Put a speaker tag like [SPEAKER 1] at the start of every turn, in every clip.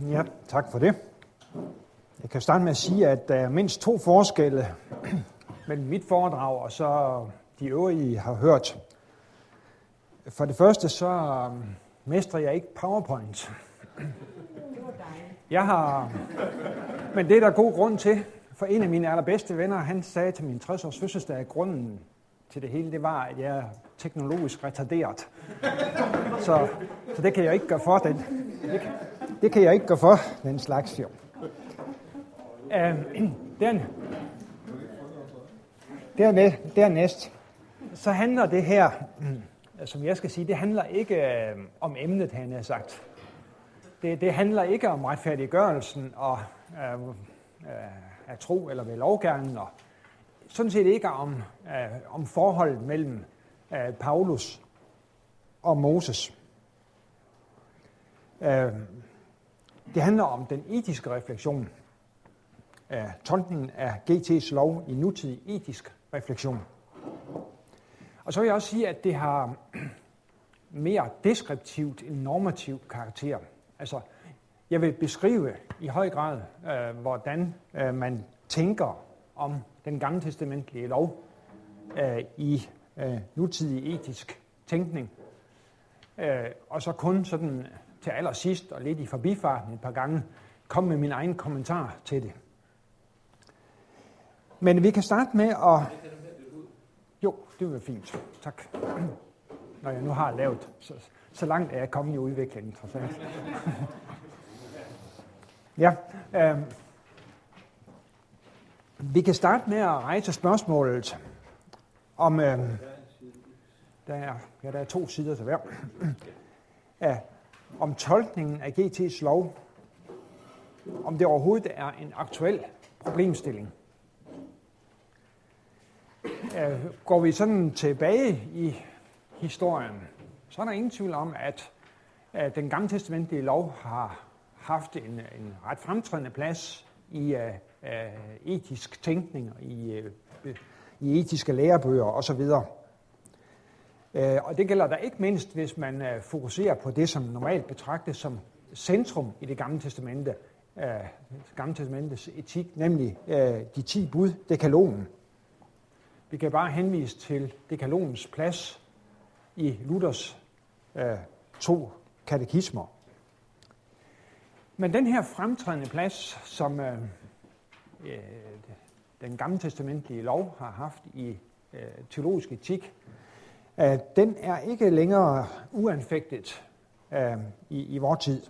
[SPEAKER 1] Ja, tak for det. Jeg kan starte med at sige, at der er mindst to forskelle mellem mit foredrag og så de øvrige, I har hørt. For det første, så øh, mestrer jeg ikke PowerPoint. Jeg har, men det er der god grund til, for en af mine allerbedste venner, han sagde til min 60-års fødselsdag, at grunden til det hele, det var, at jeg er teknologisk retarderet. Så, så det kan jeg ikke gøre for. Den, det, kan, det kan jeg ikke gøre for, den slags jo. Uh, den, dernæst, dernæst, så handler det her, som jeg skal sige, det handler ikke uh, om emnet, han har sagt. Det, det handler ikke om retfærdiggørelsen og uh, uh, af tro eller ved lovgærningen, og sådan set ikke om, uh, om forholdet mellem uh, Paulus og Moses. Uh, det handler om den etiske refleksion af tolkningen af GT's lov i nutidig etisk refleksion. Og så vil jeg også sige, at det har mere deskriptivt end normativ karakter. Altså, jeg vil beskrive i høj grad, øh, hvordan øh, man tænker om den gamle testamentlige lov øh, i øh, nutidig etisk tænkning. Øh, og så kun sådan til allersidst og lidt i forbifarten et par gange komme med min egen kommentar til det. Men vi kan starte med at... Jo, det vil fint. Tak. Når jeg nu har lavet, så, så langt er jeg kommet i udviklingen, trods alt. ja, øh, vi kan starte med at rejse spørgsmålet om... Øh, der er, ja, der er to sider til hver. Ja, om tolkningen af GT's lov, om det overhovedet er en aktuel problemstilling. Øh, går vi sådan tilbage i historien, så er der ingen tvivl om, at, øh, den gamle testamentlige lov har haft en, en ret fremtrædende plads i uh, uh, etisk tænkning, i, uh, i etiske lærebøger osv. Øh, og det gælder der ikke mindst, hvis man øh, fokuserer på det, som normalt betragtes som centrum i det gamle testamente, øh, gamle testamentets etik, nemlig de ti bud, dekalogen. Vi kan bare henvise til dekalogens plads i Luthers to katekismer. Men den her fremtrædende plads, som øh, den gamle testamentlige lov har haft i øh, teologisk etik, Øh, den er ikke længere uanfægtet øh, i, i vores tid.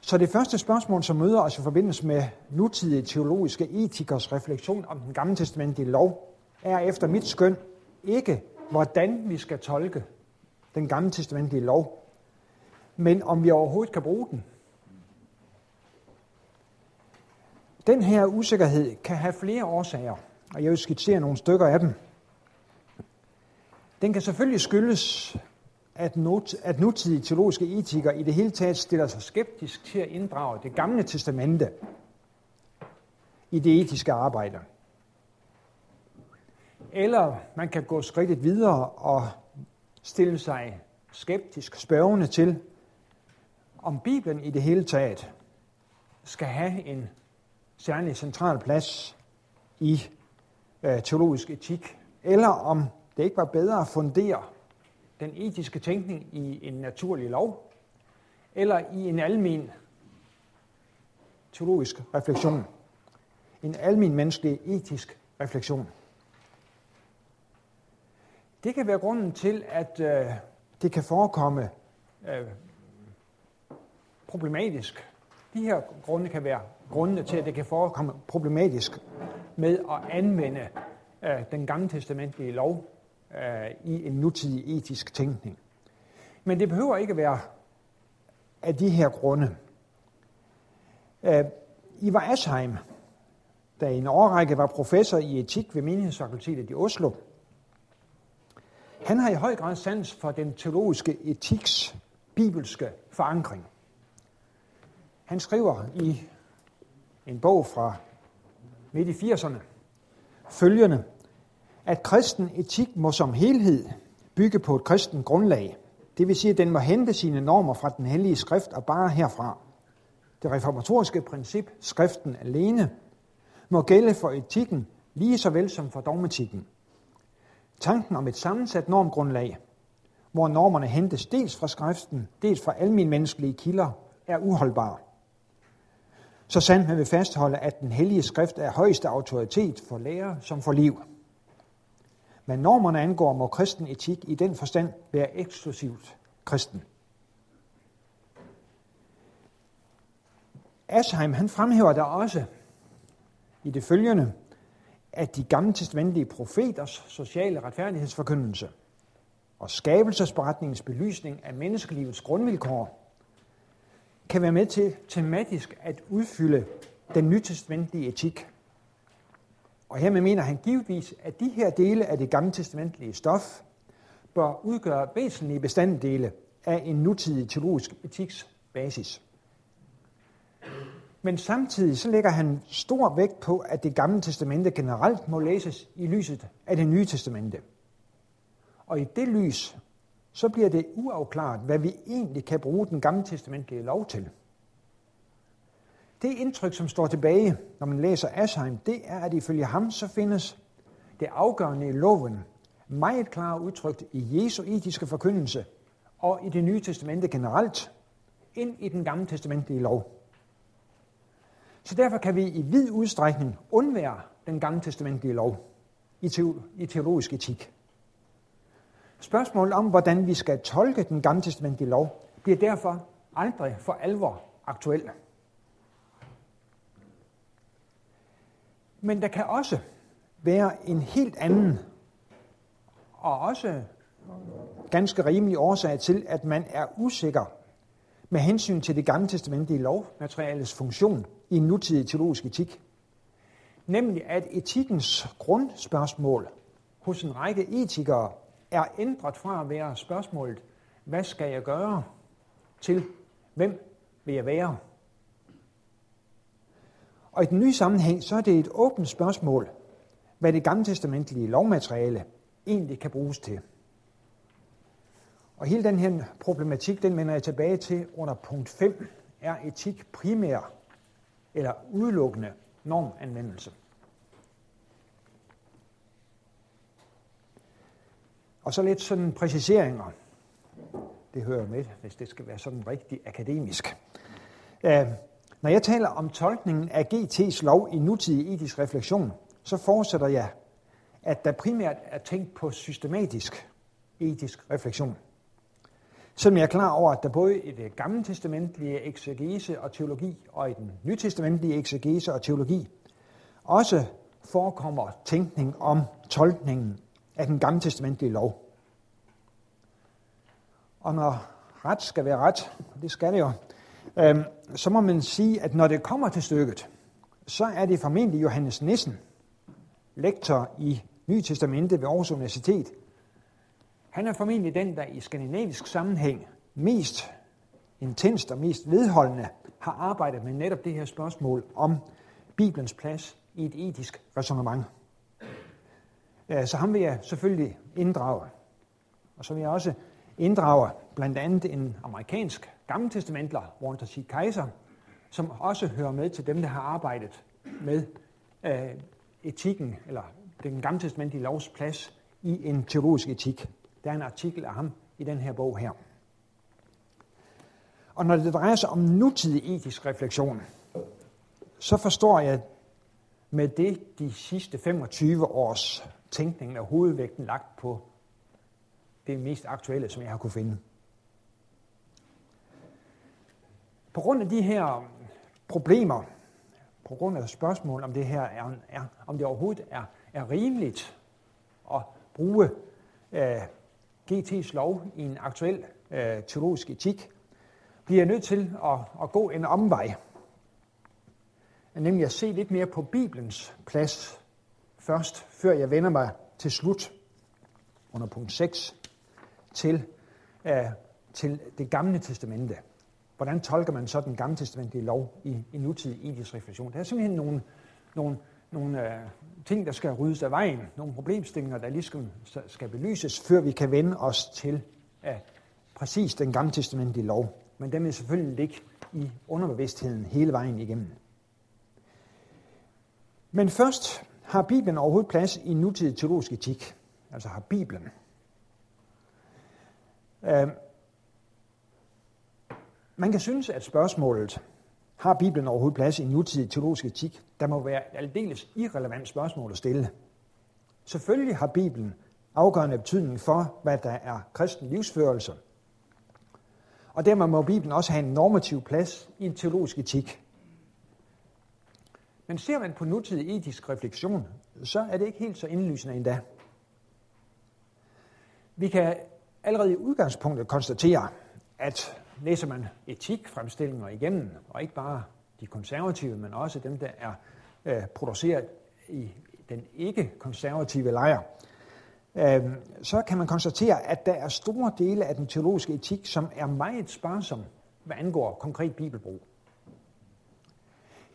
[SPEAKER 1] Så det første spørgsmål, som møder os i forbindelse med nutidige teologiske etikers refleksion om den gamle testamentlige lov, er efter mit skøn ikke, hvordan vi skal tolke den gamle testamentlige lov, men om vi overhovedet kan bruge den. Den her usikkerhed kan have flere årsager, og jeg vil skitsere nogle stykker af dem. Den kan selvfølgelig skyldes at, not, at nutidige teologiske etikere i det hele taget stiller sig skeptisk til at inddrage det gamle testamente i det etiske arbejde. Eller man kan gå skridtet videre og stille sig skeptisk spørgende til, om Bibelen i det hele taget skal have en særlig central plads i øh, teologisk etik, eller om det ikke var bedre at fundere den etiske tænkning i en naturlig lov, eller i en almen teologisk refleksion. En almen menneskelig etisk refleksion. Det kan være grunden til, at øh, det kan forekomme øh, problematisk. De her grunde kan være grundene til, at det kan forekomme problematisk med at anvende øh, den gamle testamentlige lov øh, i en nutidig etisk tænkning. Men det behøver ikke at være af de her grunde. Øh, Ivar Asheim, der i en årrække var professor i etik ved menighedsfakultetet i Oslo, han har i høj grad sans for den teologiske etiks bibelske forankring. Han skriver i en bog fra midt i 80'erne følgende, at kristen etik må som helhed bygge på et kristen grundlag, Det vil sige, at den må hente sine normer fra den hellige skrift og bare herfra. Det reformatoriske princip, skriften alene, må gælde for etikken lige så vel som for dogmatikken. Tanken om et sammensat normgrundlag, hvor normerne hentes dels fra skriften, dels fra menneskelige kilder, er uholdbar. Så sandt man vil fastholde, at den hellige skrift er højeste autoritet for lærer som for liv. Men normerne angår, må kristen etik i den forstand være eksklusivt kristen. Asheim han fremhæver der også i det følgende, at de gamle testamentlige profeters sociale retfærdighedsforkyndelse og skabelsesberetningens belysning af menneskelivets grundvilkår kan være med til tematisk at udfylde den nytestamentlige etik. Og hermed mener han givetvis, at de her dele af det gamle testamentlige stof bør udgøre væsentlige bestanddele af en nutidig teologisk etiks basis. Men samtidig så lægger han stor vægt på, at det gamle testamente generelt må læses i lyset af det nye testamente. Og i det lys, så bliver det uafklaret, hvad vi egentlig kan bruge den gamle testamentlige lov til. Det indtryk, som står tilbage, når man læser Asheim, det er, at ifølge ham så findes det afgørende i loven meget klart udtrykt i Jesu etiske forkyndelse og i det nye testamente generelt, ind i den gamle testamentlige lov. Så derfor kan vi i vid udstrækning undvære den gamle testamentlige lov i teologisk etik. Spørgsmålet om, hvordan vi skal tolke den gamle testamentlige lov, bliver derfor aldrig for alvor aktuel. Men der kan også være en helt anden og også ganske rimelig årsag til, at man er usikker med hensyn til det gamle testamentlige lovmateriales funktion i en nutidig teologisk etik. Nemlig at etikkens grundspørgsmål hos en række etikere er ændret fra at være spørgsmålet, hvad skal jeg gøre, til hvem vil jeg være? Og i den nye sammenhæng, så er det et åbent spørgsmål, hvad det gamle testamentlige lovmateriale egentlig kan bruges til. Og hele den her problematik, den vender jeg tilbage til under punkt 5, er etik primær eller udelukkende normanvendelse. Og så lidt sådan præciseringer. Det hører med, hvis det skal være sådan rigtig akademisk. Når jeg taler om tolkningen af GT's lov i nutidig etisk refleksion, så fortsætter jeg, at der primært er tænkt på systematisk etisk refleksion. Selvom jeg er klar over, at der både i det gamle testamentlige eksegese og teologi og i den nytestamentlige eksegese og teologi også forekommer tænkning om tolkningen af den gamle testamentlige lov. Og når ret skal være ret, og det skal det jo, øhm, så må man sige, at når det kommer til stykket, så er det formentlig Johannes Nissen, lektor i Nye Testamente ved Aarhus Universitet. Han er formentlig den, der i skandinavisk sammenhæng mest intenst og mest vedholdende har arbejdet med netop det her spørgsmål om Bibelens plads i et etisk resonemang. Øh, så ham vil jeg selvfølgelig inddrage. Og så vil jeg også inddrager blandt andet en amerikansk gammeltestamentler, Walter C. Kaiser, som også hører med til dem, der har arbejdet med øh, etikken, eller den gammeltestamentlige lovs plads i en teologisk etik. Der er en artikel af ham i den her bog her. Og når det drejer sig om nutidig etisk refleksion, så forstår jeg med det de sidste 25 års tænkning af hovedvægten lagt på det mest aktuelle, som jeg har kunne finde. På grund af de her problemer, på grund af spørgsmål om det her er, er om det overhovedet er, er rimeligt at bruge øh, GT's lov i en aktuel øh, teologisk etik, bliver jeg nødt til at, at gå en omvej. Nemlig at se lidt mere på Bibelens plads først, før jeg vender mig til slut under punkt 6 til, øh, til det gamle testamente. Hvordan tolker man så den gamle testamentlige lov i, i nutidig etisk refleksion? Der er simpelthen nogle, nogle, nogle øh, ting, der skal ryddes af vejen, nogle problemstillinger, der ligesom skal belyses, før vi kan vende os til øh, præcis den gamle testamentlige lov, men den vil selvfølgelig ligge i underbevidstheden hele vejen igennem. Men først har Bibelen overhovedet plads i nutidig teologisk etik? Altså har Bibelen? Øhm, man kan synes, at spørgsmålet, har Bibelen overhovedet plads i nutidig teologisk etik, der må være et aldeles irrelevant spørgsmål at stille. Selvfølgelig har Bibelen afgørende betydning for, hvad der er kristen livsførelse. Og dermed må Bibelen også have en normativ plads i en teologisk etik. Men ser man på nutidig etisk refleksion, så er det ikke helt så indlysende endda. Vi kan allerede i udgangspunktet konstatere, at læser man etikfremstillinger igennem, og ikke bare de konservative, men også dem, der er øh, produceret i den ikke-konservative lejr, øh, så kan man konstatere, at der er store dele af den teologiske etik, som er meget sparsom, hvad angår konkret bibelbrug.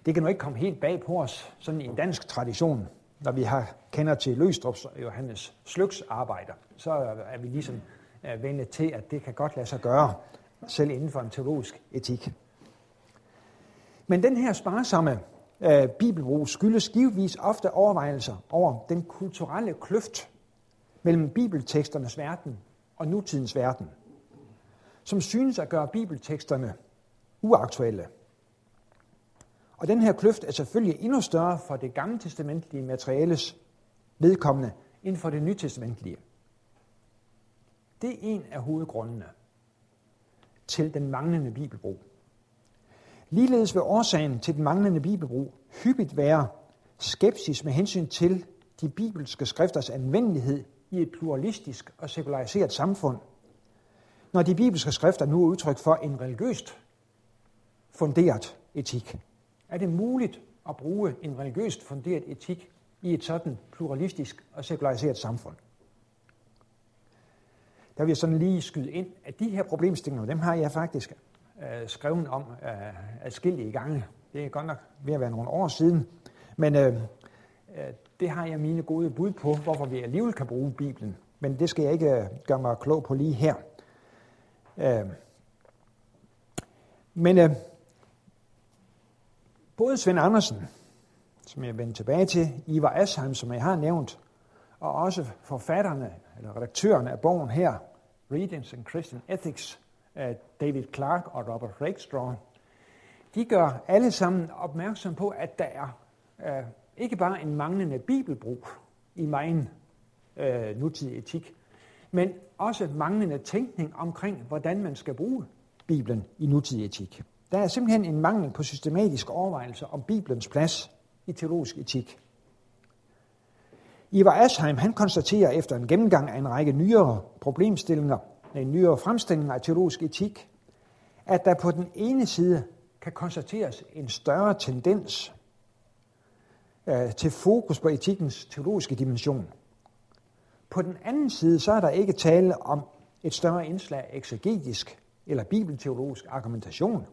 [SPEAKER 1] Det kan nu ikke komme helt bag på os, sådan i en dansk tradition, når vi har kender til Løstrups og Johannes Slyks arbejder, så er vi ligesom vende til, at det kan godt lade sig gøre, selv inden for en teologisk etik. Men den her sparsomme øh, bibelbrug skyldes givetvis ofte overvejelser over den kulturelle kløft mellem bibelteksternes verden og nutidens verden, som synes at gøre bibelteksterne uaktuelle. Og den her kløft er selvfølgelig endnu større for det gamle testamentlige materiales vedkommende end for det nytestamentlige. Det er en af hovedgrundene til den manglende bibelbrug. Ligeledes vil årsagen til den manglende bibelbrug hyppigt være skepsis med hensyn til de bibelske skrifters anvendelighed i et pluralistisk og sekulariseret samfund, når de bibelske skrifter nu er udtryk for en religiøst funderet etik. Er det muligt at bruge en religiøst funderet etik i et sådan pluralistisk og sekulariseret samfund? Der vil jeg sådan lige skyde ind, at de her problemstillinger, dem har jeg faktisk øh, skrevet om øh, adskillige gange. Det er godt nok ved at være nogle år siden, men øh, øh, det har jeg mine gode bud på, hvorfor vi alligevel kan bruge Bibelen. Men det skal jeg ikke øh, gøre mig klog på lige her. Øh, men øh, både Svend Andersen, som jeg vender tilbage til, Ivar Asheim, som jeg har nævnt, og også forfatterne, eller redaktøren af bogen her, Readings and Christian Ethics, David Clark og Robert Rakestraw, de gør alle sammen opmærksom på, at der er øh, ikke bare en manglende bibelbrug i min øh, nutidig etik, men også manglende tænkning omkring, hvordan man skal bruge Bibelen i nutidig etik. Der er simpelthen en mangel på systematisk overvejelse om Bibelens plads i teologisk etik. Ivar Asheim han konstaterer efter en gennemgang af en række nyere problemstillinger, en nyere fremstilling af teologisk etik, at der på den ene side kan konstateres en større tendens øh, til fokus på etikkens teologiske dimension. På den anden side så er der ikke tale om et større indslag af eksegetisk eller bibelteologisk argumentation,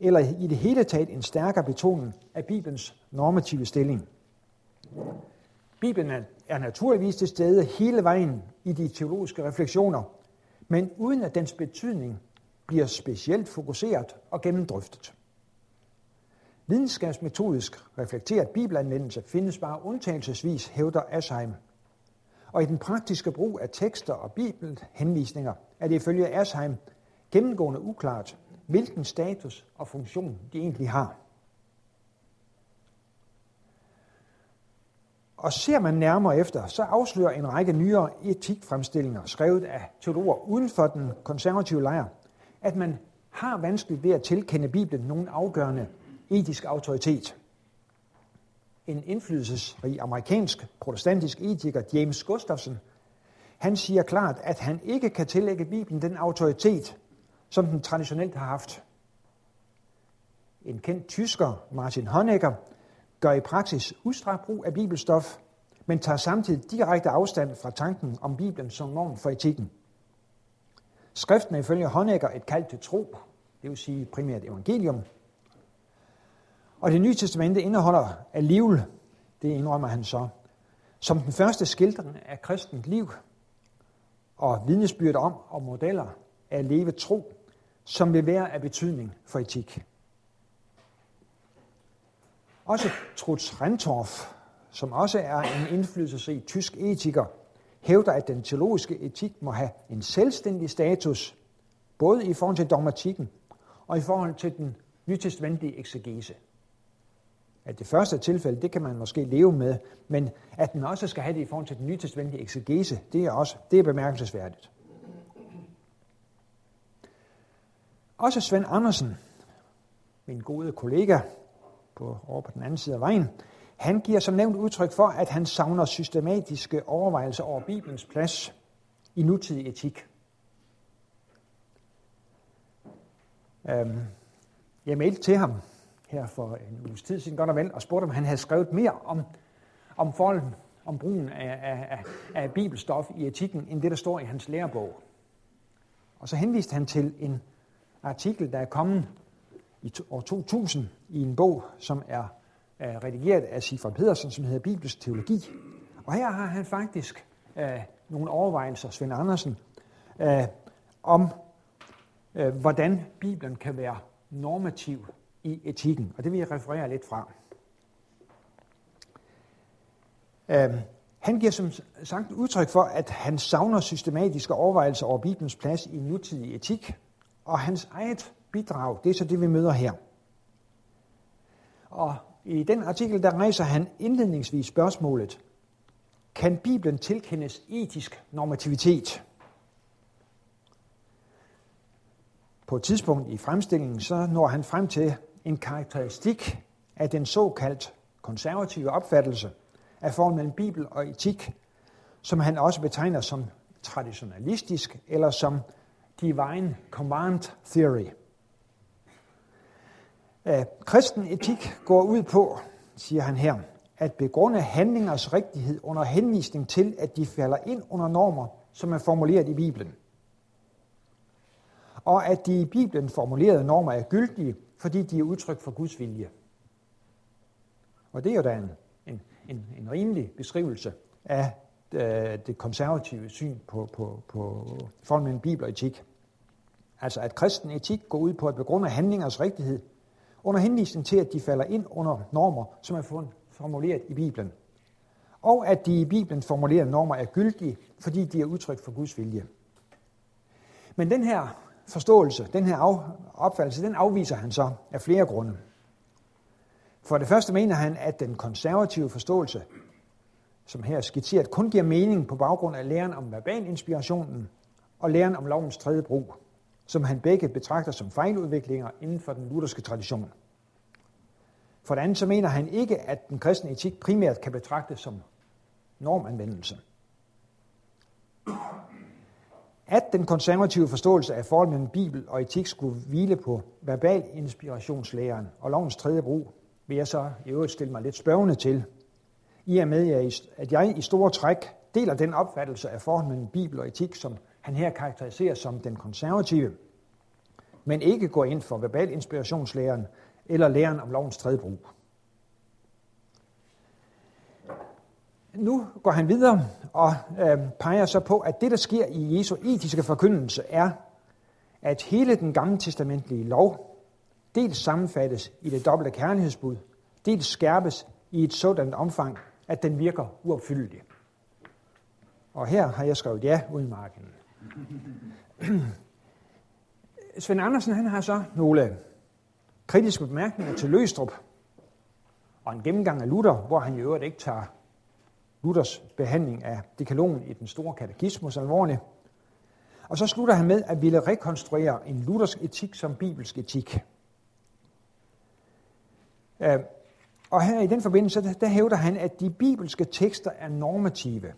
[SPEAKER 1] eller i det hele taget en stærkere betoning af Bibelens normative stilling. Bibelen er naturligvis til stede hele vejen i de teologiske refleksioner, men uden at dens betydning bliver specielt fokuseret og gennemdrøftet. Videnskabsmetodisk reflekteret bibelanvendelse findes bare undtagelsesvis, hævder Asheim. Og i den praktiske brug af tekster og bibelhenvisninger er det ifølge Asheim gennemgående uklart, hvilken status og funktion de egentlig har. Og ser man nærmere efter, så afslører en række nyere etikfremstillinger, skrevet af teologer uden for den konservative lejr, at man har vanskeligt ved at tilkende Bibelen nogen afgørende etisk autoritet. En indflydelsesrig amerikansk protestantisk etiker, James Gustafson, han siger klart, at han ikke kan tillægge Bibelen den autoritet, som den traditionelt har haft. En kendt tysker, Martin Honecker, gør i praksis udstrakt brug af bibelstof, men tager samtidig direkte afstand fra tanken om Bibelen som norm for etikken. Skriften er ifølge Honegger et kald til tro, det vil sige primært evangelium. Og det nye testamente indeholder alligevel, det indrømmer han så, som den første skildring af kristent liv og vidnesbyrd om og modeller at leve tro, som vil være af betydning for etik. Også Trutz Rentorf, som også er en indflydelsesrig tysk etiker, hævder, at den teologiske etik må have en selvstændig status, både i forhold til dogmatikken og i forhold til den nytestamentlige eksegese. At det første tilfælde, det kan man måske leve med, men at den også skal have det i forhold til den nytestamentlige eksegese, det er også det er bemærkelsesværdigt. Også Svend Andersen, min gode kollega på, over på den anden side af vejen, han giver som nævnt udtryk for, at han savner systematiske overvejelser over Bibelens plads i nutidig etik. Øhm, jeg mailte til ham her for en uges tid siden, godt og vel, og spurgte, om han havde skrevet mere om, om forholden, om brugen af, af, af bibelstof i etikken, end det, der står i hans lærebog. Og så henviste han til en artikel, der er kommet i år 2000 i en bog, som er redigeret af Sifra Pedersen, som hedder Bibelsk Teologi. Og her har han faktisk øh, nogle overvejelser, Svend Andersen, øh, om øh, hvordan Bibelen kan være normativ i etikken. Og det vil jeg referere lidt fra. Øh, han giver som sagt udtryk for, at han savner systematiske overvejelser over Bibelens plads i nutidig etik, og hans eget bidrag, det er så det, vi møder her. Og i den artikel, der rejser han indledningsvis spørgsmålet, kan Bibelen tilkendes etisk normativitet? På et tidspunkt i fremstillingen, så når han frem til en karakteristik af den såkaldt konservative opfattelse af forholdet mellem Bibel og etik, som han også betegner som traditionalistisk eller som divine command theory. Kristen etik går ud på, siger han her, at begrunde handlingers rigtighed under henvisning til, at de falder ind under normer, som er formuleret i Bibelen. Og at de i Bibelen formulerede normer er gyldige, fordi de er udtryk for Guds vilje. Og det er jo da en, en, en, en rimelig beskrivelse af øh, det konservative syn på, på, på forholdet mellem Bibel og etik. Altså at kristen etik går ud på at begrunde handlingers rigtighed under henvisning til, at de falder ind under normer, som er formuleret i Bibelen. Og at de i Bibelen formulerede normer er gyldige, fordi de er udtryk for Guds vilje. Men den her forståelse, den her opfattelse, den afviser han så af flere grunde. For det første mener han, at den konservative forståelse, som her er skitseret, kun giver mening på baggrund af læren om verbalinspirationen og læren om lovens tredje brug som han begge betragter som fejludviklinger inden for den lutherske tradition. For det andet så mener han ikke, at den kristne etik primært kan betragtes som normanvendelse. At den konservative forståelse af forholdet mellem Bibel og etik skulle hvile på verbal inspirationslæren og lovens tredje brug, vil jeg så i øvrigt stille mig lidt spørgende til, i og med, at jeg i store træk deler den opfattelse af forholdet mellem Bibel og etik, som han her karakteriserer som den konservative, men ikke går ind for verbal inspirationslæren eller læren om lovens tredje brug. Nu går han videre og øh, peger så på, at det, der sker i Jesu etiske forkyndelse, er, at hele den gamle testamentlige lov dels sammenfattes i det dobbelte kærlighedsbud, dels skærpes i et sådan omfang, at den virker uopfyldelig. Og her har jeg skrevet ja uden marken. Svend Andersen han har så nogle kritiske bemærkninger til Løstrup, og en gennemgang af Luther, hvor han i øvrigt ikke tager Luthers behandling af dekalogen i den store katekismus alvorligt. Og så slutter han med at ville rekonstruere en luthersk etik som bibelsk etik. Øhm, og her i den forbindelse, der hævder han, at de bibelske tekster er normative,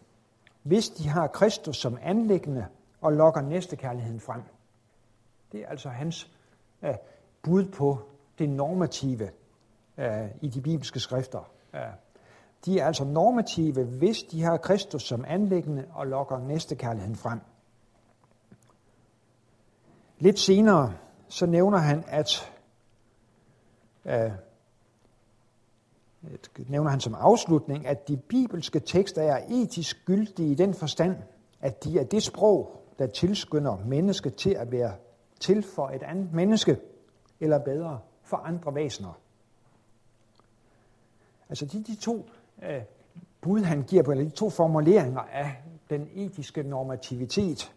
[SPEAKER 1] hvis de har Kristus som anlæggende og lokker næstekærligheden frem. Det er altså hans uh, bud på det normative uh, i de bibelske skrifter. Uh, de er altså normative, hvis de har Kristus som anlæggende og lokker næstekærligheden frem. Lidt senere så nævner han, at øh, nævner han som afslutning, at de bibelske tekster er etisk gyldige i den forstand, at de er det sprog, der tilskynder mennesket til at være til for et andet menneske, eller bedre, for andre væsener. Altså de, de to øh, bud, han giver på, eller de to formuleringer af den etiske normativitet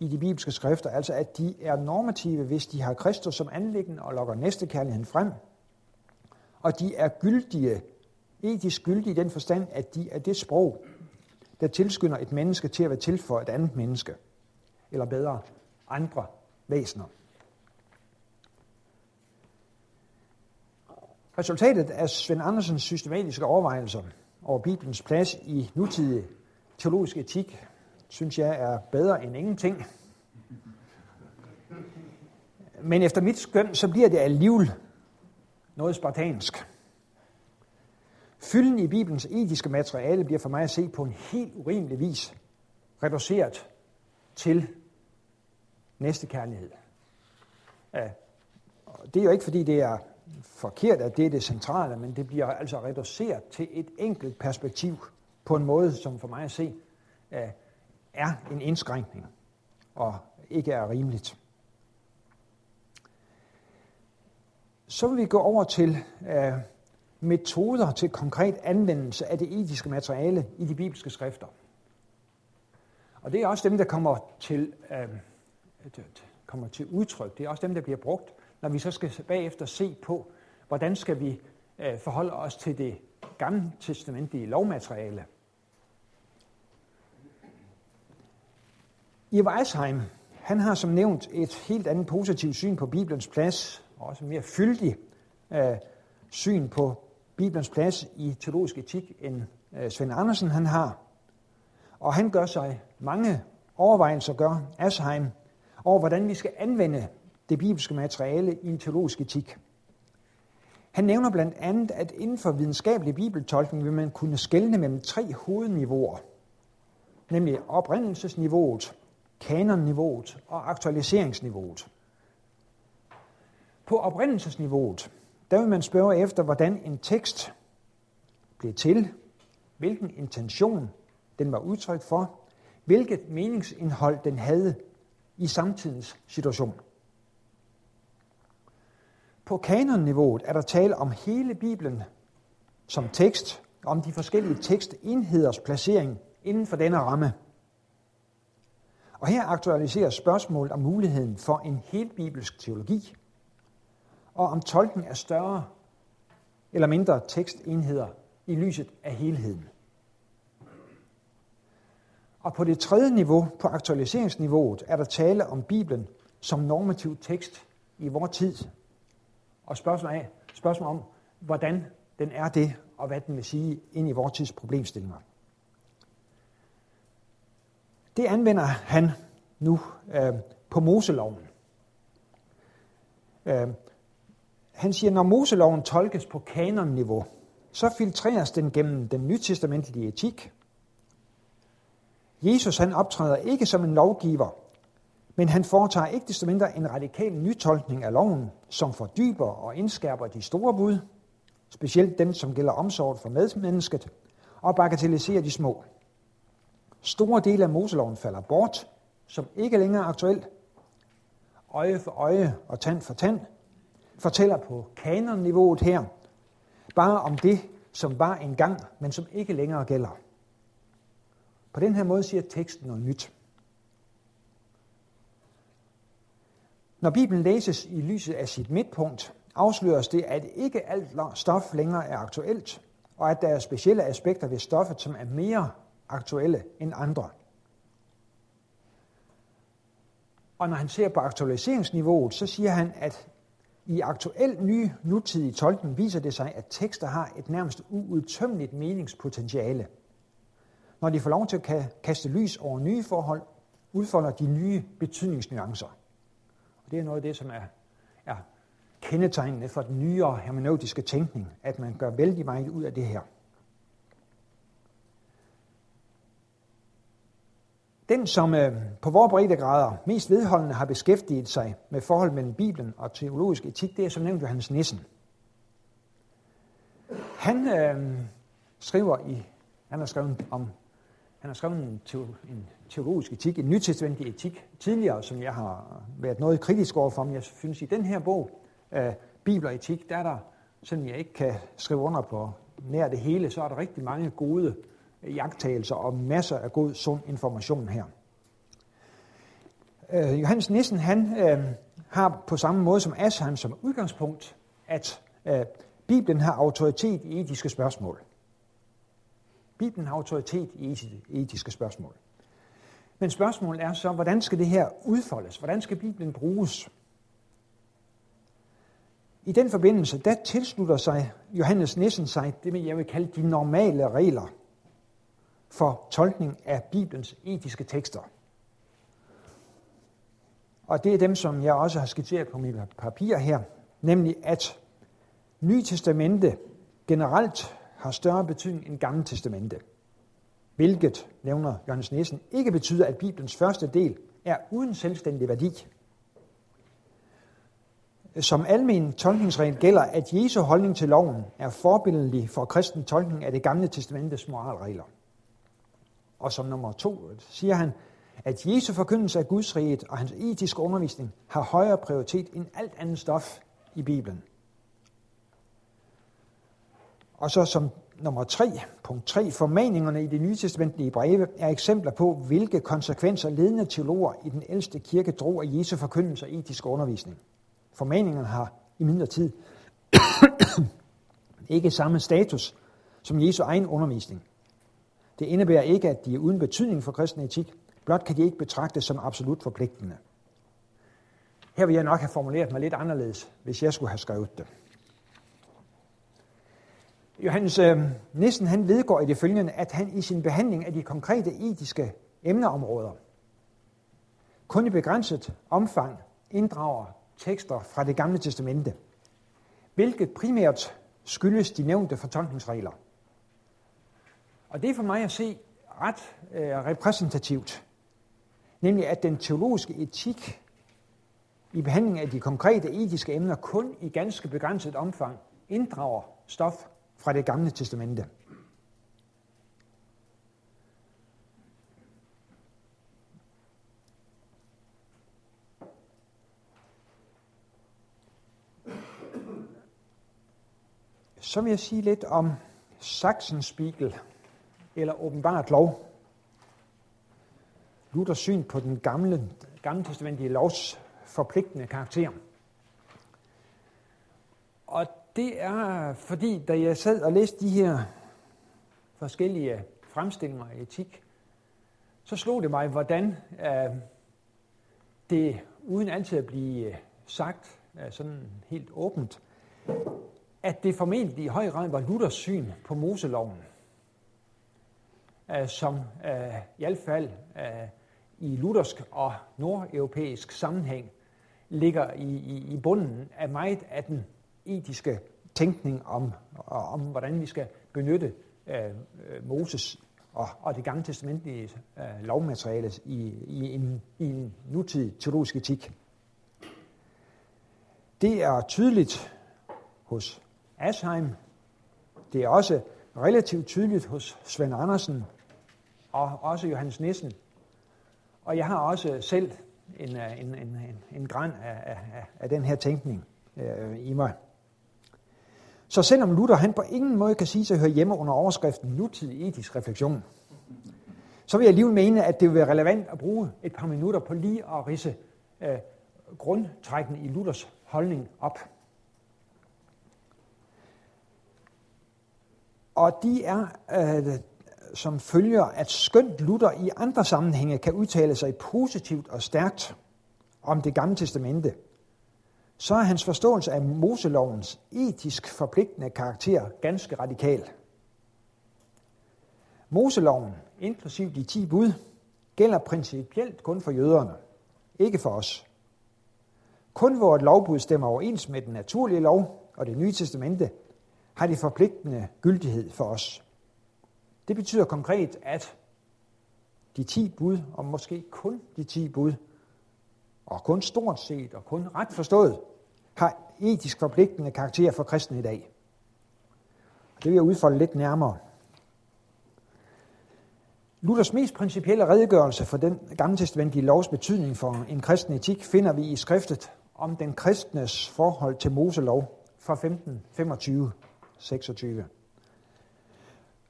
[SPEAKER 1] i de bibelske skrifter, altså at de er normative, hvis de har Kristus som anlæggende og lokker næstekærligheden frem, og de er gyldige, etisk gyldige i den forstand, at de er det sprog, der tilskynder et menneske til at være til for et andet menneske, eller bedre, andre væsener. Resultatet af Svend Andersens systematiske overvejelser over Bibelens plads i nutidig teologisk etik, synes jeg er bedre end ingenting. Men efter mit skøn, så bliver det alligevel noget spartansk. Fylden i Bibelens etiske materiale bliver for mig at se på en helt urimelig vis reduceret til næste kærlighed. Det er jo ikke, fordi det er forkert, at det er det centrale, men det bliver altså reduceret til et enkelt perspektiv på en måde, som for mig at se er en indskrænkning og ikke er rimeligt. Så vil vi gå over til metoder til konkret anvendelse af det etiske materiale i de bibelske skrifter. Og det er også dem, der kommer til, øhm, øh, kommer til udtryk. Det er også dem, der bliver brugt, når vi så skal bagefter se på, hvordan skal vi øh, forholde os til det gamle testamentlige lovmateriale. I Weisheim, han har som nævnt et helt andet positivt syn på Bibelens plads, og også mere fyldig øh, syn på Bibelens plads i teologisk etik, end uh, Svend Andersen han har. Og han gør sig mange overvejelser, gør Asheim, over hvordan vi skal anvende det bibelske materiale i en teologisk etik. Han nævner blandt andet, at inden for videnskabelig bibeltolkning vil man kunne skelne mellem tre hovedniveauer, nemlig oprindelsesniveauet, kanonniveauet og aktualiseringsniveauet. På oprindelsesniveauet, der vil man spørge efter, hvordan en tekst blev til, hvilken intention den var udtryk for, hvilket meningsindhold den havde i samtidens situation. På kanonniveauet er der tale om hele Bibelen som tekst, om de forskellige tekstenheders placering inden for denne ramme. Og her aktualiseres spørgsmålet om muligheden for en helt bibelsk teologi, og om tolken er større eller mindre tekstenheder i lyset af helheden. Og på det tredje niveau, på aktualiseringsniveauet, er der tale om Bibelen som normativ tekst i vores tid. Og spørgsmål, af, spørgsmål om, hvordan den er det, og hvad den vil sige ind i vores tids problemstillinger. Det anvender han nu øh, på Moseloven. Øh, han siger, når Moseloven tolkes på kanonniveau, så filtreres den gennem den nytestamentlige etik. Jesus han optræder ikke som en lovgiver, men han foretager ikke desto mindre en radikal nytolkning af loven, som fordyber og indskærper de store bud, specielt dem, som gælder omsorg for medmennesket, og bagatelliserer de små. Store dele af Moseloven falder bort, som ikke længere er aktuelt. Øje for øje og tand for tand fortæller på kanonniveauet her bare om det, som var engang, men som ikke længere gælder. På den her måde siger teksten noget nyt. Når Bibelen læses i lyset af sit midtpunkt, afsløres det, at ikke alt stof længere er aktuelt, og at der er specielle aspekter ved stoffet, som er mere aktuelle end andre. Og når han ser på aktualiseringsniveauet, så siger han, at i aktuel ny nutidig tolkning viser det sig, at tekster har et nærmest uudtømmeligt meningspotentiale. Når de får lov til at kaste lys over nye forhold, udfolder de nye betydningsnuancer. Og det er noget af det, som er, er kendetegnende for den nyere hermeneutiske tænkning, at man gør vældig meget ud af det her. Den, som øh, på vores breddegrader mest vedholdende har beskæftiget sig med forhold mellem Bibelen og teologisk etik, det er som nævnt Johannes Nissen. Han øh, skriver i, han har skrevet om, han har skrevet en, teo, en teologisk etik, en nytestamentlig etik tidligere, som jeg har været noget kritisk over for, men jeg synes i den her bog, øh, Bibel og etik, der er der, selvom jeg ikke kan skrive under på nær det hele, så er der rigtig mange gode jagttagelser og masser af god, sund information her. Øh, Johannes Nissen, han øh, har på samme måde som Asheim som udgangspunkt, at øh, Bibelen har autoritet i etiske spørgsmål. Bibelen har autoritet i etiske spørgsmål. Men spørgsmålet er så, hvordan skal det her udfoldes? Hvordan skal Bibelen bruges? I den forbindelse, der tilslutter sig Johannes Nissen sig det, jeg vil kalde de normale regler for tolkning af Bibelens etiske tekster. Og det er dem, som jeg også har skitseret på mit papir her, nemlig at Nye Testamente generelt har større betydning end Gamle Testamente. Hvilket, nævner Johannes Nielsen, ikke betyder, at Bibelens første del er uden selvstændig værdi. Som almen tolkningsregel gælder, at Jesu holdning til loven er forbilledelig for kristen tolkning af det gamle testamentes moralregler. Og som nummer to siger han, at Jesu forkyndelse af Guds riget og hans etiske undervisning har højere prioritet end alt andet stof i Bibelen. Og så som nummer 3, punkt 3, formaningerne i det nye testamentlige breve er eksempler på, hvilke konsekvenser ledende teologer i den ældste kirke drog af Jesu forkyndelse og etiske undervisning. Formaningerne har i mindre tid ikke samme status som Jesu egen undervisning. Det indebærer ikke, at de er uden betydning for kristen etik, blot kan de ikke betragtes som absolut forpligtende. Her vil jeg nok have formuleret mig lidt anderledes, hvis jeg skulle have skrevet det. Johannes øh, Nissen han vedgår i det følgende, at han i sin behandling af de konkrete etiske emneområder kun i begrænset omfang inddrager tekster fra det gamle testamente, hvilket primært skyldes de nævnte fortolkningsregler. Og det er for mig at se ret øh, repræsentativt, nemlig at den teologiske etik i behandlingen af de konkrete etiske emner kun i ganske begrænset omfang inddrager stof fra det gamle testamente. Så vil jeg sige lidt om Sachsenspiegel, eller åbenbart lov. Luthers syn på den gamle, gamle testamentlige lovs forpligtende karakter. Og det er fordi, da jeg sad og læste de her forskellige fremstillinger af etik, så slog det mig, hvordan øh, det, uden altid at blive øh, sagt øh, sådan helt åbent, at det formentlig i høj grad var Luthers syn på Moseloven, Øh, som øh, i hvert fald øh, i luthersk og nordeuropæisk sammenhæng ligger i, i, i bunden af meget af den etiske tænkning om, om hvordan vi skal benytte øh, Moses og, og det gamle testamentlige øh, lovmateriale i, i, en, i en nutidig teologisk etik. Det er tydeligt hos Asheim. Det er også relativt tydeligt hos Svend Andersen og også Johannes Nissen. Og jeg har også selv en, øh, en, en, en, en græn af, af, af den her tænkning øh, i mig. Så selvom Luther han på ingen måde kan sige sig at høre hjemme under overskriften nutidig etisk refleksion, så vil jeg alligevel mene, at det vil være relevant at bruge et par minutter på lige at rise øh, grundtrækken i Luthers holdning op. Og de er øh, som følger, at skønt Luther i andre sammenhænge kan udtale sig positivt og stærkt om det gamle testamente, så er hans forståelse af Moselovens etisk forpligtende karakter ganske radikal. Moseloven, inklusiv de ti bud, gælder principielt kun for jøderne, ikke for os. Kun hvor et lovbud stemmer overens med den naturlige lov og det nye testamente, har det forpligtende gyldighed for os. Det betyder konkret, at de ti bud, og måske kun de ti bud, og kun stort set og kun ret forstået, har etisk forpligtende karakter for kristne i dag. Det vil jeg udfolde lidt nærmere. Luthers mest principielle redegørelse for den gammeltestamentlige lovs betydning for en kristen etik finder vi i skriftet om den kristnes forhold til Moselov fra 1525 26.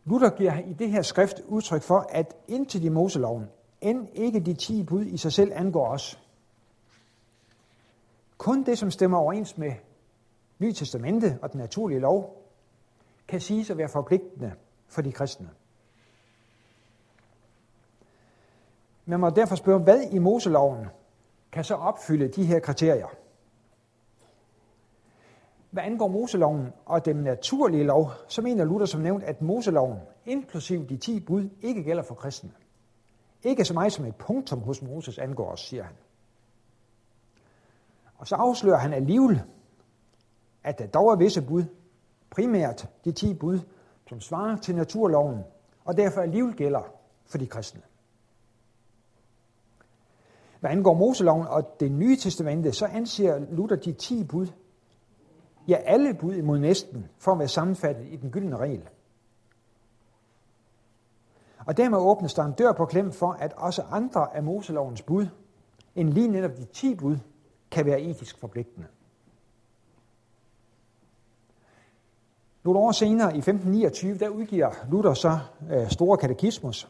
[SPEAKER 1] Luther giver i det her skrift udtryk for, at indtil de Moseloven, end ikke de ti bud i sig selv angår os. Kun det, som stemmer overens med Nye Testamente og den naturlige lov, kan siges at være forpligtende for de kristne. Man må derfor spørge, hvad i Moseloven kan så opfylde de her kriterier? Hvad angår Moseloven og den naturlige lov, så mener Luther som nævnt, at Moseloven, inklusiv de ti bud, ikke gælder for kristne. Ikke så meget som et punktum hos Moses angår os, siger han. Og så afslører han alligevel, at der dog er visse bud, primært de ti bud, som svarer til naturloven, og derfor alligevel gælder for de kristne. Hvad angår Moseloven og det nye testamente, så anser Luther de ti bud, ja alle bud imod næsten, for at være sammenfattet i den gyldne regel. Og dermed åbnes der en dør på klem for, at også andre af Moselovens bud, end lige netop de ti bud, kan være etisk forpligtende. Nogle år senere, i 1529, der udgiver Luther så øh, Store Katekismus,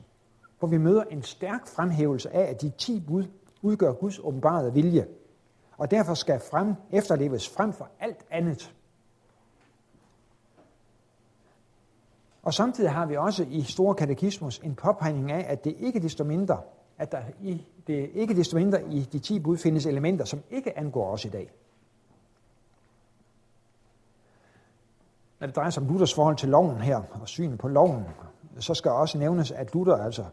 [SPEAKER 1] hvor vi møder en stærk fremhævelse af, at de ti bud udgør Guds åbenbarede vilje, og derfor skal frem, efterleves frem for alt andet. Og samtidig har vi også i Store Katekismus en påpegning af, at det ikke desto mindre, at der i det ikke desto mindre i de ti bud findes elementer, som ikke angår os i dag. Når det drejer sig om Luthers forhold til loven her, og synet på loven, så skal også nævnes, at Luther altså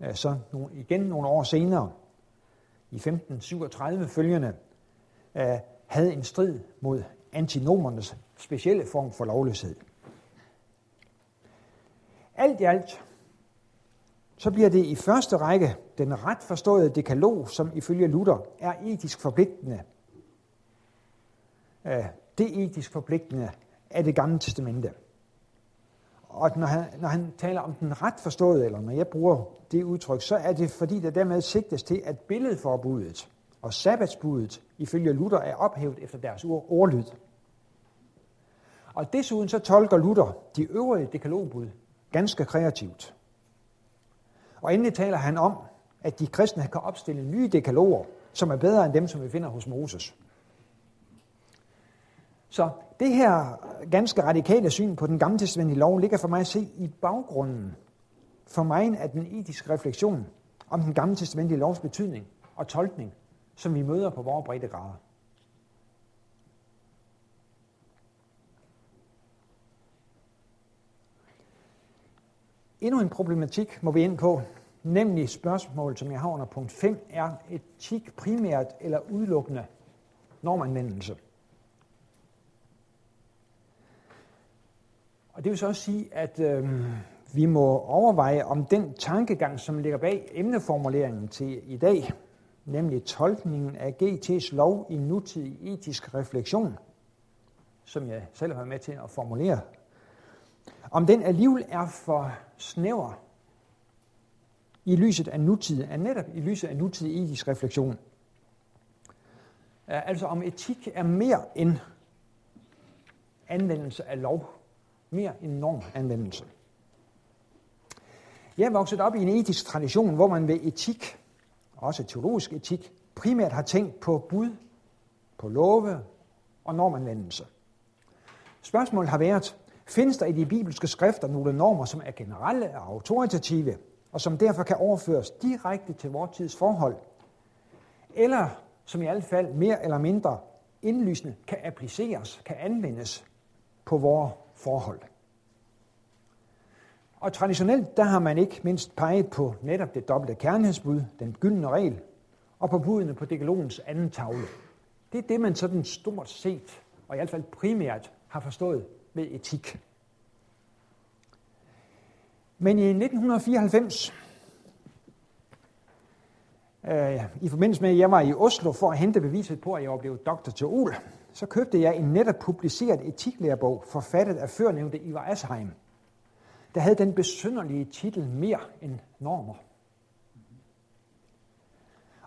[SPEAKER 1] øh, så igen nogle år senere, i 1537 følgende, Øh, havde en strid mod antinomernes specielle form for lovløshed. Alt i alt, så bliver det i første række den ret forståede dekalog, som ifølge Luther er etisk forpligtende. Øh, det etisk forpligtende af det gamle testamente. Og når han, når han taler om den ret forståede, eller når jeg bruger det udtryk, så er det fordi, der dermed sigtes til, at billedforbuddet og sabbatsbuddet ifølge Luther er ophævet efter deres ordlyd. Og desuden så tolker Luther de øvrige dekalogbud ganske kreativt. Og endelig taler han om, at de kristne kan opstille nye dekaloger, som er bedre end dem, som vi finder hos Moses. Så det her ganske radikale syn på den gamle testamentlige lov ligger for mig at se i baggrunden for mig af den etiske refleksion om den gamle testamentlige lovs betydning og tolkning, som vi møder på vores breddegrader. Endnu en problematik må vi ind på, nemlig spørgsmål, som jeg har under punkt 5, er etik primært eller udelukkende normanvendelse? Og det vil så også sige, at øh, vi må overveje, om den tankegang, som ligger bag emneformuleringen til i dag, nemlig tolkningen af GT's lov i nutidig etisk refleksion, som jeg selv har med til at formulere, om den alligevel er for snæver i lyset af nutid, er netop i lyset af nutidig etisk refleksion. Øh, altså om etik er mere end anvendelse af lov mere enorm anvendelse. Jeg er vokset op i en etisk tradition, hvor man ved etik, også teologisk etik, primært har tænkt på bud, på love og normanvendelse. Spørgsmålet har været, findes der i de bibelske skrifter nogle normer, som er generelle og autoritative, og som derfor kan overføres direkte til vores tids forhold, eller som i hvert fald mere eller mindre indlysende kan appliceres, kan anvendes på vores forhold. Og traditionelt, der har man ikke mindst peget på netop det dobbelte kærlighedsbud, den gyldne regel, og på budene på dekalogens anden tavle. Det er det, man sådan stort set, og i hvert fald primært, har forstået ved etik. Men i 1994, øh, i forbindelse med, at jeg var i Oslo for at hente beviset på, at jeg var blevet doktor til Ol, så købte jeg en netop publiceret etiklærebog, forfattet af førnævnte Ivar Asheim der havde den besynderlige titel Mere end normer.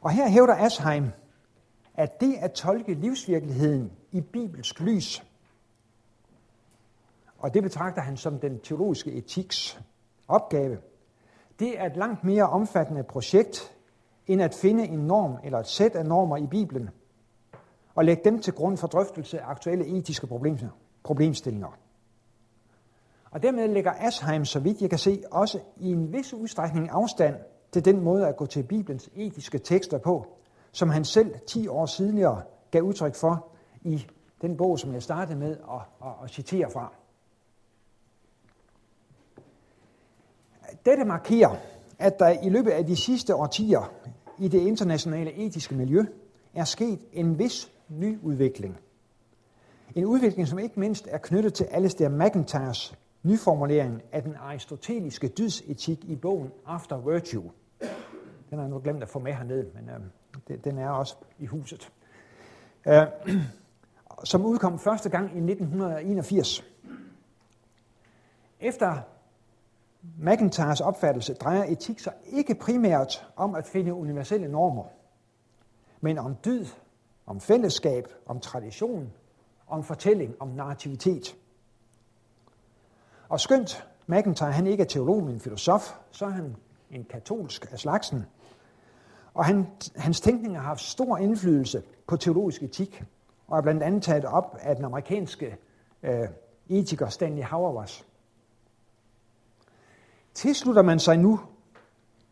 [SPEAKER 1] Og her hævder Asheim, at det at tolke livsvirkeligheden i bibelsk lys, og det betragter han som den teologiske etiks opgave, det er et langt mere omfattende projekt, end at finde en norm eller et sæt af normer i Bibelen, og lægge dem til grund for drøftelse af aktuelle etiske problemstillinger. Og dermed lægger Asheim, så vidt jeg kan se, også i en vis udstrækning afstand til den måde at gå til Bibelens etiske tekster på, som han selv 10 år tidligere gav udtryk for i den bog, som jeg startede med at, at, at citere fra. Dette markerer, at der i løbet af de sidste årtier i det internationale etiske miljø er sket en vis ny udvikling. En udvikling, som ikke mindst er knyttet til Alistair McIntyres nyformuleringen af den aristoteliske dydsetik i bogen After Virtue. Den har jeg nu glemt at få med hernede, men øh, den er også i huset. Øh, som udkom første gang i 1981. Efter McIntyres opfattelse drejer etik sig ikke primært om at finde universelle normer, men om dyd, om fællesskab, om tradition, om fortælling, om narrativitet. Og skønt McIntyre han ikke er teolog, men filosof, så er han en katolsk af slagsen. Og han, hans tænkning har haft stor indflydelse på teologisk etik, og er blandt andet taget op af den amerikanske øh, etiker Stanley Hauerwas. Tilslutter man sig nu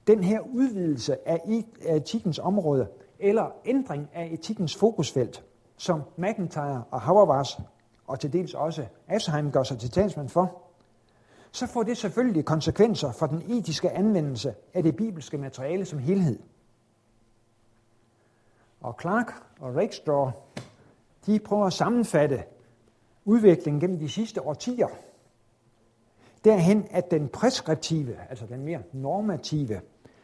[SPEAKER 1] den her udvidelse af e, etikkens område, eller ændring af etikkens fokusfelt, som McIntyre og Hauerwas, og til dels også Asheim gør sig til talsmand for, så får det selvfølgelig konsekvenser for den etiske anvendelse af det bibelske materiale som helhed. Og Clark og Rakestraw, de prøver at sammenfatte udviklingen gennem de sidste årtier – derhen, at den preskriptive, altså den mere normative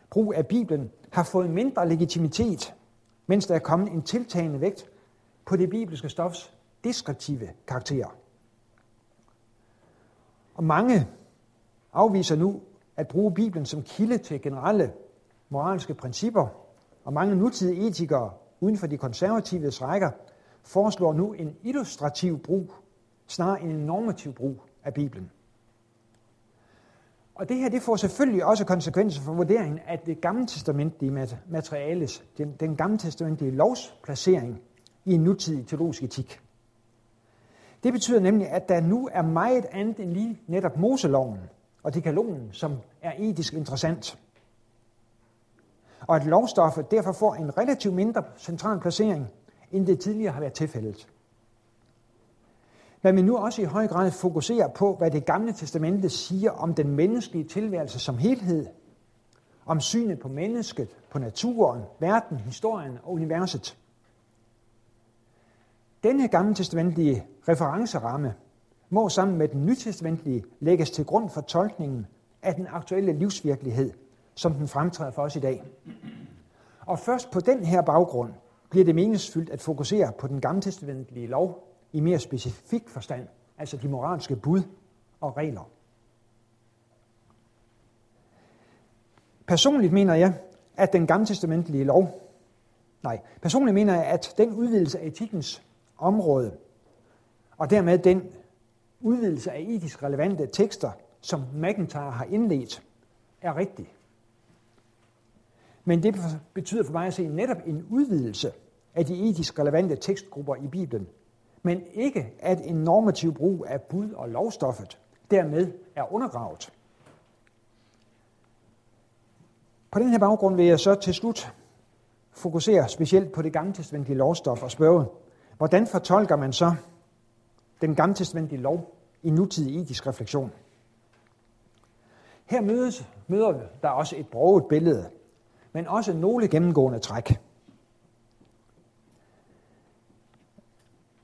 [SPEAKER 1] brug af Bibelen, har fået mindre legitimitet, mens der er kommet en tiltagende vægt på det bibelske stofs deskriptive karakter. Og mange afviser nu at bruge Bibelen som kilde til generelle moralske principper, og mange nutidige etikere uden for de konservatives rækker foreslår nu en illustrativ brug, snarere end en normativ brug af Bibelen. Og det her det får selvfølgelig også konsekvenser for vurderingen af det gamle testamentlige materiales, den, den gamle testamentlige lovs placering i en nutidig teologisk etik. Det betyder nemlig, at der nu er meget andet end lige netop Moseloven og dekalogen, som er etisk interessant. Og at lovstoffet derfor får en relativt mindre central placering, end det tidligere har været tilfældet men vi nu også i høj grad fokuserer på, hvad det gamle testamente siger om den menneskelige tilværelse som helhed, om synet på mennesket, på naturen, verden, historien og universet. Denne gamle testamentlige referenceramme må sammen med den nytestamentlige lægges til grund for tolkningen af den aktuelle livsvirkelighed, som den fremtræder for os i dag. Og først på den her baggrund bliver det meningsfyldt at fokusere på den gamle testamentlige lov i mere specifik forstand, altså de moralske bud og regler. Personligt mener jeg, at den gamle testamentlige lov, nej, personligt mener jeg, at den udvidelse af etikkens område, og dermed den udvidelse af etisk relevante tekster, som McIntyre har indledt, er rigtig. Men det betyder for mig at se netop en udvidelse af de etisk relevante tekstgrupper i Bibelen, men ikke at en normativ brug af bud og lovstoffet dermed er undergravet. På den her baggrund vil jeg så til slut fokusere specielt på det gamle testamentlige lovstof og spørge, hvordan fortolker man så den gamle lov i nutidig etisk refleksion? Her mødes, møder der også et broget billede, men også nogle gennemgående træk.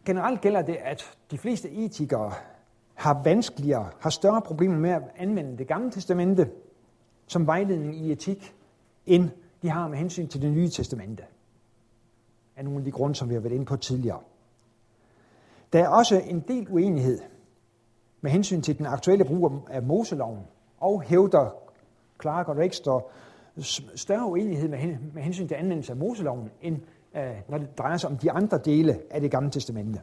[SPEAKER 1] Generelt gælder det, at de fleste etikere har vanskeligere, har større problemer med at anvende det gamle testamente som vejledning i etik, end de har med hensyn til det nye testamente. Af nogle af de grunde, som vi har været inde på tidligere. Der er også en del uenighed med hensyn til den aktuelle brug af Moseloven og hævder Clark og Rexter større uenighed med hensyn til anvendelse af Moseloven, end øh, når det drejer sig om de andre dele af det gamle testamente.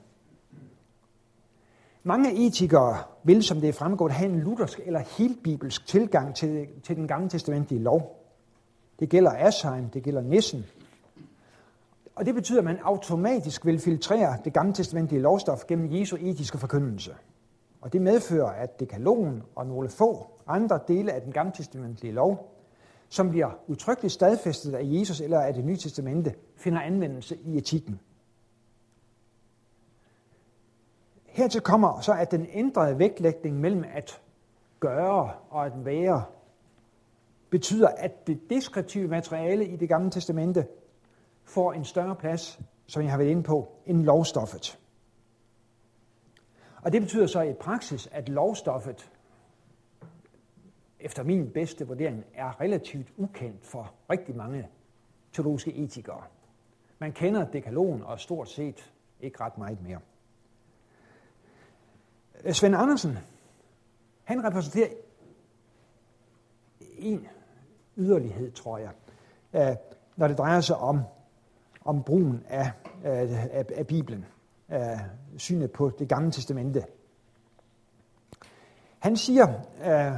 [SPEAKER 1] Mange etikere vil, som det er fremgået, have en luthersk eller helt bibelsk tilgang til, til den gamle testamentlige lov. Det gælder Asheim, det gælder Nissen. Og det betyder, at man automatisk vil filtrere det gamle testamentlige lovstof gennem Jesu etiske forkyndelse. Og det medfører, at dekalogen og nogle få andre dele af den gamle testamentlige lov, som bliver utryggeligt stadfæstet af Jesus eller af det nye testamente, finder anvendelse i etikken. Hertil kommer så, at den ændrede vægtlægning mellem at gøre og at være betyder, at det deskriptive materiale i det gamle testamente får en større plads, som jeg har været inde på, end lovstoffet. Og det betyder så i praksis, at lovstoffet, efter min bedste vurdering, er relativt ukendt for rigtig mange teologiske etikere. Man kender dekalogen og stort set ikke ret meget mere. Svend Andersen, han repræsenterer en yderlighed, tror jeg, øh, når det drejer sig om, om brugen af, af, af Bibelen, af synet på det gamle testamente. Han siger, øh,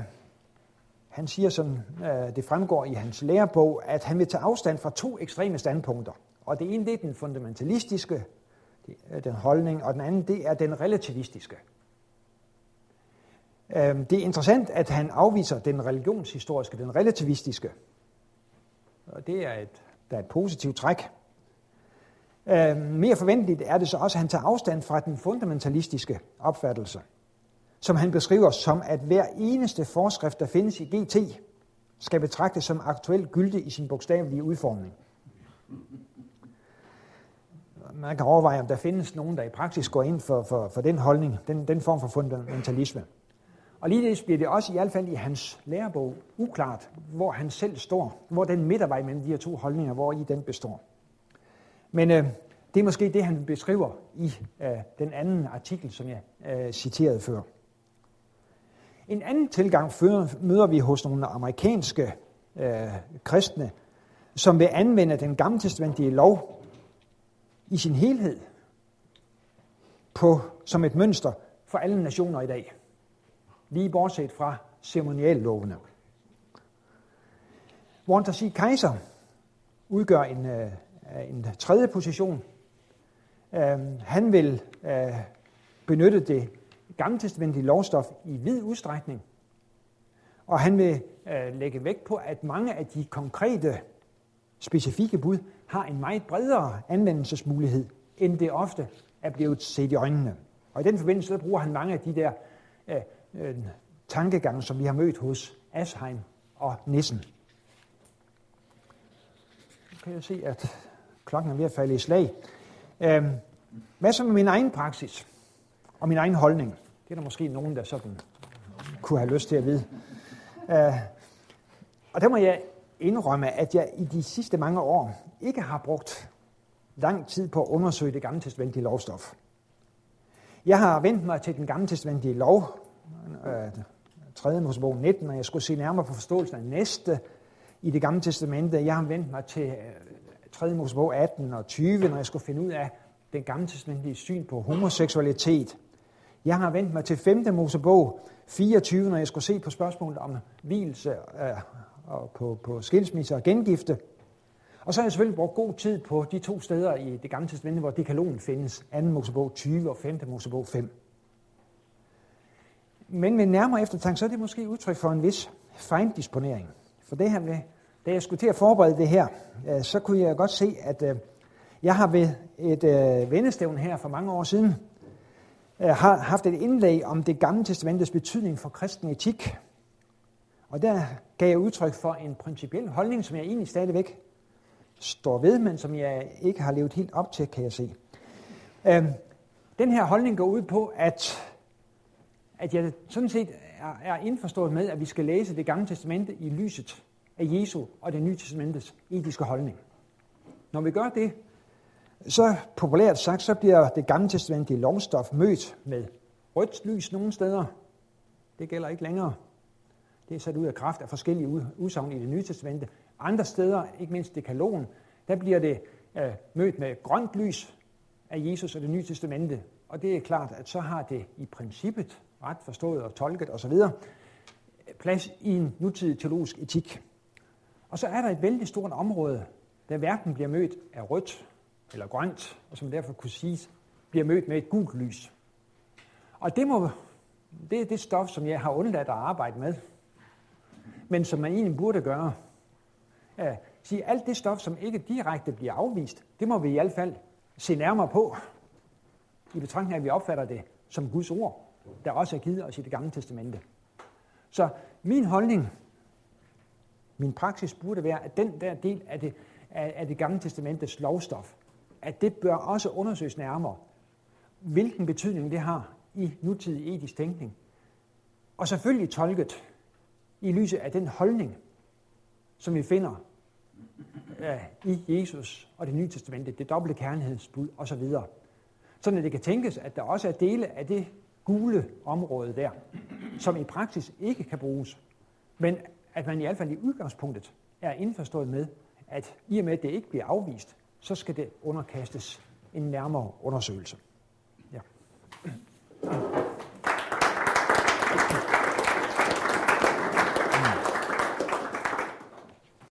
[SPEAKER 1] han siger, som øh, det fremgår i hans lærebog, at han vil tage afstand fra to ekstreme standpunkter. Og det ene det er den fundamentalistiske den holdning, og den anden det er den relativistiske. Øhm, det er interessant, at han afviser den religionshistoriske, den relativistiske. Og det er et, der er et positivt træk. Øh, mere forventeligt er det så også, at han tager afstand fra den fundamentalistiske opfattelse, som han beskriver som, at hver eneste forskrift, der findes i GT, skal betragtes som aktuelt gyldig i sin bogstavelige udformning. Man kan overveje, om der findes nogen, der i praksis går ind for, for, for den holdning, den, den form for fundamentalisme. Og ligeledes bliver det også i hvert fald i hans lærebog uklart, hvor han selv står, hvor den midtervej mellem de her to holdninger, hvor i den består. Men øh, det er måske det, han beskriver i øh, den anden artikel, som jeg øh, citerede før. En anden tilgang møder vi hos nogle amerikanske øh, kristne, som vil anvende den gamle testamentlige lov i sin helhed på, som et mønster for alle nationer i dag lige bortset fra ceremoniallovene. Walter C. Kaiser udgør en, øh, en tredje position. Øhm, han vil øh, benytte det gammeltestamentlige lovstof i vid udstrækning, og han vil øh, lægge vægt på, at mange af de konkrete, specifikke bud har en meget bredere anvendelsesmulighed, end det ofte er blevet set i øjnene. Og i den forbindelse bruger han mange af de der øh, øh tankegang, som vi har mødt hos Asheim og Nissen. Nu kan jeg se, at klokken er ved at falde i slag. Øh, hvad så med min egen praksis og min egen holdning? Det er der måske nogen, der sådan kunne have lyst til at vide. Øh, og der må jeg indrømme, at jeg i de sidste mange år ikke har brugt lang tid på at undersøge det gamle testamentlige lovstof. Jeg har vendt mig til den gamle testamentlige lov, øh, 3. Mosebog 19, og jeg skulle se nærmere på forståelsen af næste i det gamle testamente. Jeg har vendt mig til øh, 3. Mosebog 18 og 20, når jeg skulle finde ud af den gamle testamentlige syn på homoseksualitet. Jeg har vendt mig til 5. Mosebog 24, når jeg skulle se på spørgsmålet om hvilelse øh, og på, på skilsmisse og gengifte. Og så har jeg selvfølgelig brugt god tid på de to steder i det gamle testamente, hvor dekalogen findes. 2. Mosebog 20 og 5. Mosebog 5. Men med nærmere eftertanke, så er det måske udtryk for en vis fejndisponering. For det her med, da jeg skulle til at forberede det her, øh, så kunne jeg godt se, at øh, jeg har ved et øh, vendestævn her for mange år siden, øh, har haft et indlæg om det gamle testamentets betydning for kristen etik. Og der gav jeg udtryk for en principiel holdning, som jeg egentlig stadigvæk står ved, men som jeg ikke har levet helt op til, kan jeg se. Øh, den her holdning går ud på, at at jeg sådan set er, er indforstået med, at vi skal læse det gamle testamente i lyset af Jesu og det nye testamentets etiske holdning. Når vi gør det, så populært sagt, så bliver det gamle testamentlige lovstof mødt med rødt lys nogle steder. Det gælder ikke længere. Det er sat ud af kraft af forskellige udsagn i det nye testamente. Andre steder, ikke mindst dekalogen, der bliver det øh, mødt med grønt lys af Jesus og det nye testamente. Og det er klart, at så har det i princippet, ret forstået og tolket osv., plads i en nutidig teologisk etik. Og så er der et vældig stort område, der hverken bliver mødt af rødt eller grønt, og som derfor kunne siges, bliver mødt med et gult lys. Og det, må, det er det stof, som jeg har undladt at arbejde med, men som man egentlig burde gøre. Ja, sige, alt det stof, som ikke direkte bliver afvist, det må vi i hvert fald se nærmere på, i betragtning af, at vi opfatter det som Guds ord, der også er givet os i det gamle testamente. Så min holdning, min praksis burde være, at den der del af det, af det gamle testamentets lovstof, at det bør også undersøges nærmere, hvilken betydning det har i nutidig etisk tænkning. Og selvfølgelig tolket i lyset af den holdning, som vi finder øh, i Jesus og det nye testamente, det dobbelte kærlighedsbud osv. Sådan at det kan tænkes, at der også er dele af det gule område der, som i praksis ikke kan bruges, men at man i hvert fald i udgangspunktet er indforstået med, at i og med, at det ikke bliver afvist, så skal det underkastes en nærmere undersøgelse. Ja.